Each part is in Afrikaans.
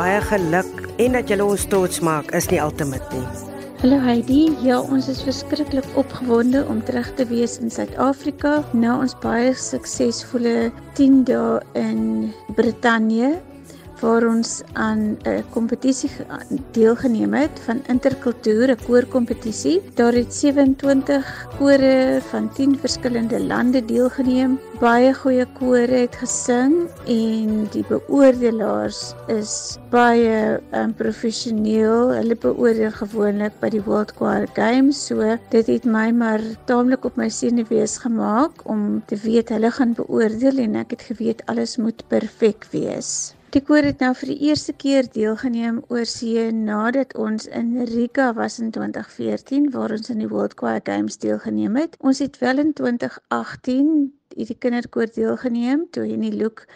Baie geluk en dat julle ons trots maak is nie altemit nie. Hallo Heidi, ja, ons is verskriklik opgewonde om terug te wees in Suid-Afrika na ons baie suksesvolle 10 dae in Brittanje waar ons aan 'n kompetisie deelgeneem het van interkultuur, 'n koorkompetisie. Daar het 27 kore van 10 verskillende lande deelgeneem. Baie goeie kore het gesing en die beoordelaars is baie um, professioneel. Hulle beoordeel gewoonlik by die World Choir Games. So dit het my maar taamlik op my senuwees gemaak om te weet hulle gaan beoordeel en ek het geweet alles moet perfek wees. Die koor het nou vir die eerste keer deelgeneem oor see nadat ons in Riga was in 2014 waar ons in die World Choir Games deelgeneem het. Ons het wel in 2018 hierdie kinderkoor deelgeneem toe Henny Luke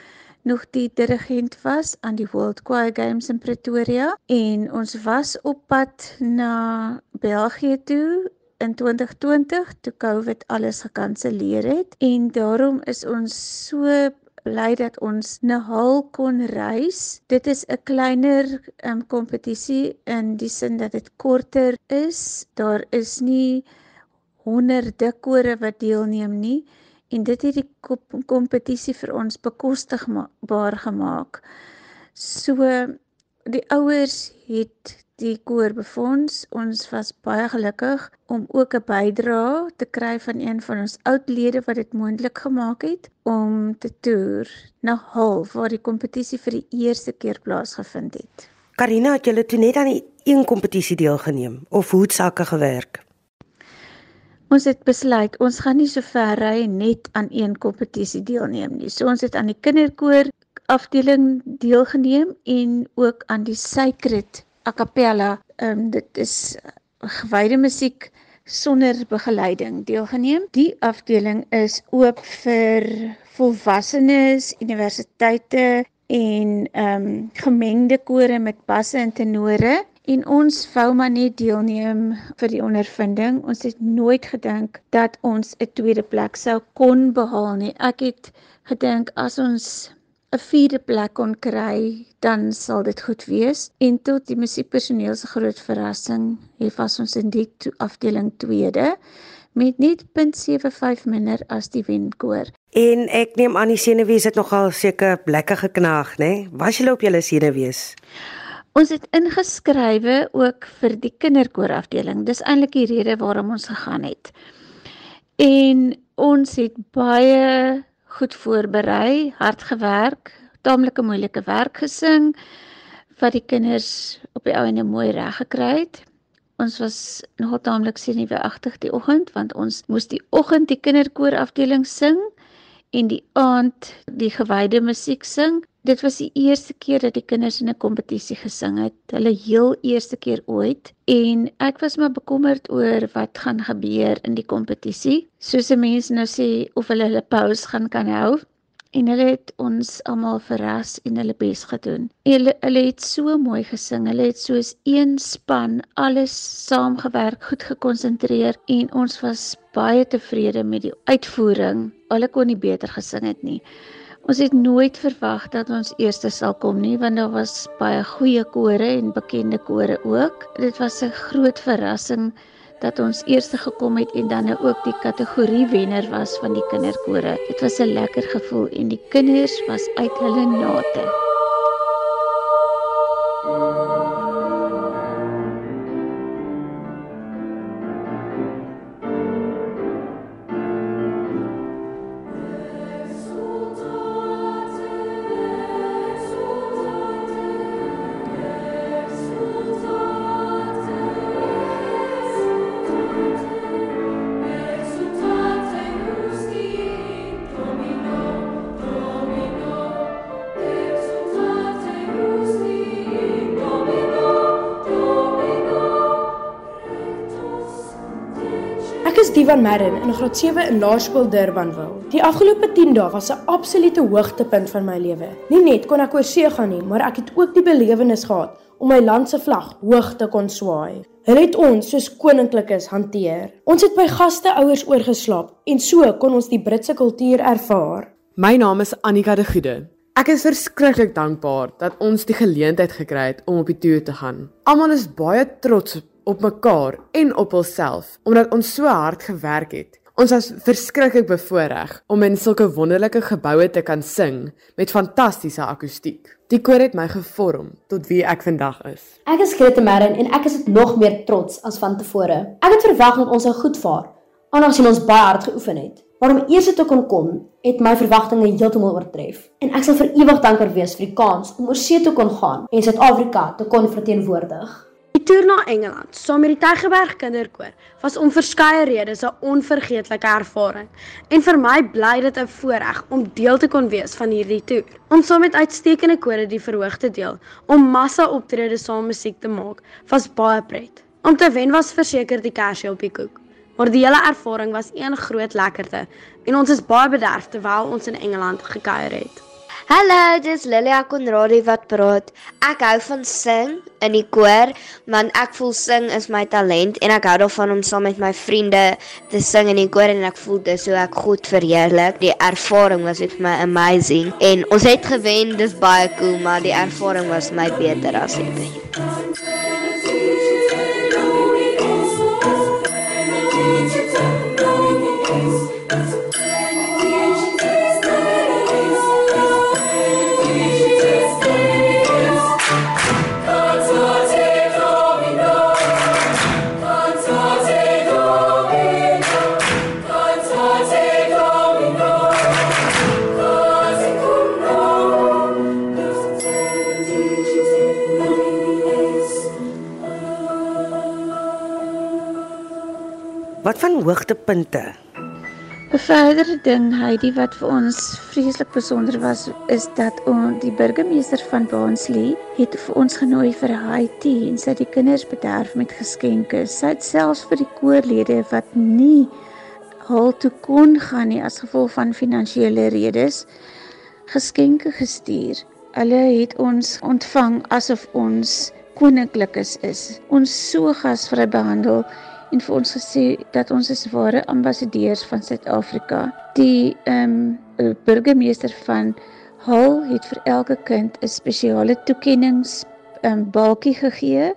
nog die dirigent was aan die World Choir Games in Pretoria en ons was op pad na België toe in 2020 toe COVID alles gekanselleer het en daarom is ons so bly dat ons na Hul kon reis. Dit is 'n kleiner um, kompetisie in die sin dat dit korter is. Daar is nie honderde kore wat deelneem nie en dit het die kompetisie vir ons bekostigbaar gemaak. So die ouers het die koor befonds. Ons was baie gelukkig om ook 'n bydrae te kry van een van ons oud lede wat dit moontlik gemaak het om te toer na Hull waar die kompetisie vir die eerste keer plaasgevind het. Karina, het julle toe net aan die een kompetisie deelgeneem of hoe het sake gewerk? Ons het besluit ons gaan nie so ver ry net aan een kompetisie deelneem nie. So ons het aan die kinderkoor afdeling deelgeneem en ook aan die sacred a cappella. Ehm um, dit is gewyde musiek sonder begeleiding deelgeneem. Die afdeling is oop vir volwassenes, universiteite en ehm um, gemengde kore met basse en tenore. En ons wou maar net deelneem vir die ondervinding. Ons het nooit gedink dat ons 'n tweede plek sou kon behaal nie. Ek het gedink as ons 'n vierde plek kon kry, dan sal dit goed wees. En tot die musiekpersoneel se groot verrassing, het was ons in die afdeling tweede met net 0.75 minder as die wenkoor. En ek neem aan die senuwees het nogal seker lekker geknaag, né? Nee? Was jy op julle senuwees? Ons het ingeskrywe ook vir die kinderkoor afdeling. Dis eintlik die rede waarom ons gegaan het. En ons het baie goed voorberei, hard gewerk, taamlike moeilike werk gesing wat die kinders op die ou en mooi reg gekry het. Ons was nogal taamlik senuweeagtig die oggend want ons moes die oggend die kinderkoor afdeling sing en die aand die gewyde musiek sing. Dit was die eerste keer dat die kinders in 'n kompetisie gesing het. Hulle heel eerste keer ooit en ek was maar bekommerd oor wat gaan gebeur in die kompetisie. Soos se mense nou sê of hulle hulle pause gaan kan hou en hulle het ons almal verras en hulle bes gedoen. Hulle hulle het so mooi gesing. Hulle het soos een span alles saamgewerk, goed gekonsentreer en ons was baie tevrede met die uitvoering. Hulle kon nie beter gesing het nie. Ons het nooit verwag dat ons eerste sal kom nie want daar was baie goeie kore en bekende kore ook. Dit was 'n groot verrassing dat ons eerste gekom het en dan nou ook die kategorie wenner was van die kinderkore. Dit was 'n lekker gevoel en die kinders was uit hulle nate. Steve van Merren in graad 7 in Laerskool Durbanville. Die afgelope 10 dae was 'n absolute hoogtepunt van my lewe. Nie net kon ek oor see gaan nie, maar ek het ook die belewenis gehad om my land se vlag hoog te kon swaai. Hulle het ons soos koninklikes hanteer. Ons het by gaste ouers oorgeslaap en so kon ons die Britse kultuur ervaar. My naam is Annika de Goede. Ek is verskriklik dankbaar dat ons die geleentheid gekry het om op die toer te gaan. Almal is baie trots op mekaar en op hulself omdat ons so hard gewerk het. Ons was verskriklik bevoordeel om in sulke wonderlike geboue te kan sing met fantastiese akoestiek. Die koor het my gevorm tot wie ek vandag is. Ek is Grete Merrin en ek is nog meer trots as van tevore. Ek het verwag dat ons sou goed vaar, aangesien ons baie hard geoefen het. Maar om eers te kon kom, het my verwagtinge heeltemal oortref. En ek sal vir ewig dankbaar wees vir die kans om oor see te kon gaan en Suid-Afrika te kon verteenwoordig. Toer na Engeland saam met die Tygerberg Kinderkoor was om verskeie redes 'n onvergeetlike ervaring. En vir my bly dit 'n voorreg om deel te kon wees van hierdie toer. Om saam met uitstekende kore die verhoog te deel, om massa optredes saam musiek te maak, was baie pret. Om te wen was verseker die kersie op die koek. Maar die hele ervaring was een groot lekkerte en ons is baie bederf terwyl ons in Engeland gekuier het. Hallo, dis Lilia Konradi wat praat. Ek hou van sing in die koor, want ek voel sing is my talent en ek hou daarvan om saam met my vriende te sing in die koor en ek voel dis hoe ek God verheerlik. Die ervaring was vir my amazing en ons het gewen, dis baie cool, maar die ervaring was my beter as dit. Wat van hoogtepunte? 'n Verdere ding, Heidi, wat vir ons vreeslik besonder was, is dat ons die burgemeester van Barnsley het vir ons genooi vir 'n high tea en sy het die kinders bederf met geskenke. Sy het selfs vir die koorlede wat nie hul toe kon gaan nie as gevolg van finansiële redes geskenke gestuur. Hulle het ons ontvang asof ons koninklikes is. Ons so gasvry behandel en vir ons gesê dat ons is ware ambassadeurs van Suid-Afrika. Die ehm um, burgemeester van Hull het vir elke kind 'n spesiale toekennings ehm um, balkie gegee,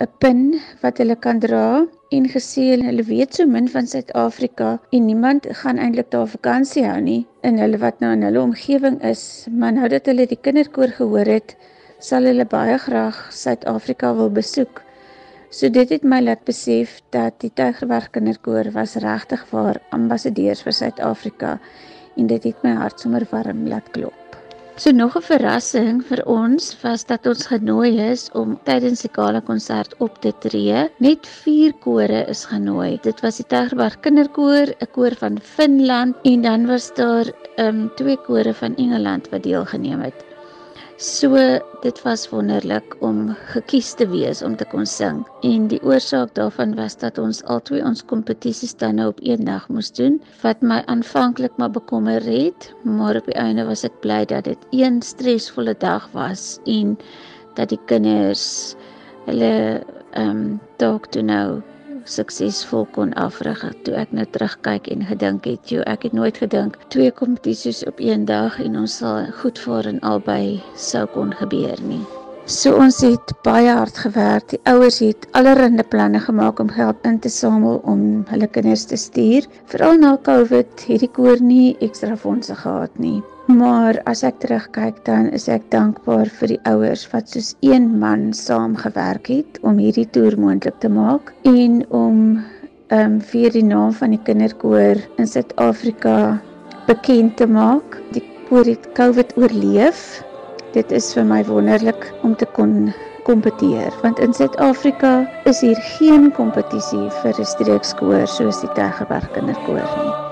'n pin wat hulle kan dra en gesê hulle weet so min van Suid-Afrika en niemand gaan eintlik daar vakansie hou nie in hulle wat nou in hulle omgewing is, maar nou dat hulle die kinderkoor gehoor het, sal hulle baie graag Suid-Afrika wil besoek. So dit het my laat besef dat die Tygerberg Kinderkoor was regtig waar ambassadeurs vir Suid-Afrika en dit het my hart sommer warm laat klop. So nog 'n verrassing vir ons was dat ons genooi is om tydens die gala konsert op te tree. Net 4 kore is genooi. Dit was die Tygerberg Kinderkoor, 'n koor van Finland en dan was daar ehm um, twee kore van Engeland wat deelgeneem het. So dit was wonderlik om gekies te wees om te kon sing. En die oorsaak daarvan was dat ons albei ons kompetisies dan nou op een dag moes doen wat my aanvanklik maar bekommer het, maar op die einde was ek bly dat dit een stresvolle dag was en dat die kinders hulle ehm um, dalk toe nou suksesvol kon afrig toe ek nou terugkyk en gedink het jy ek het nooit gedink twee kompetisies op een dag en ons sal goed vaar in albei sou kon gebeur nie So ons het baie hard gewerk. Die ouers het allerlei planne gemaak om geld in te samel om hulle kinders te stuur. Veral na Covid het die koor nie ekstra fondse gehad nie. Maar as ek terugkyk dan is ek dankbaar vir die ouers wat soos een man saamgewerk het om hierdie toer moontlik te maak en om ehm um, vir die naam van die kinderkoor in Suid-Afrika bekend te maak. Die koor het Covid oorleef dit is vir my wonderlik om te kon kompeteer want in Suid-Afrika is hier geen kompetisie vir 'n streekskoor soos die Tygerberg Kinderkoor nie.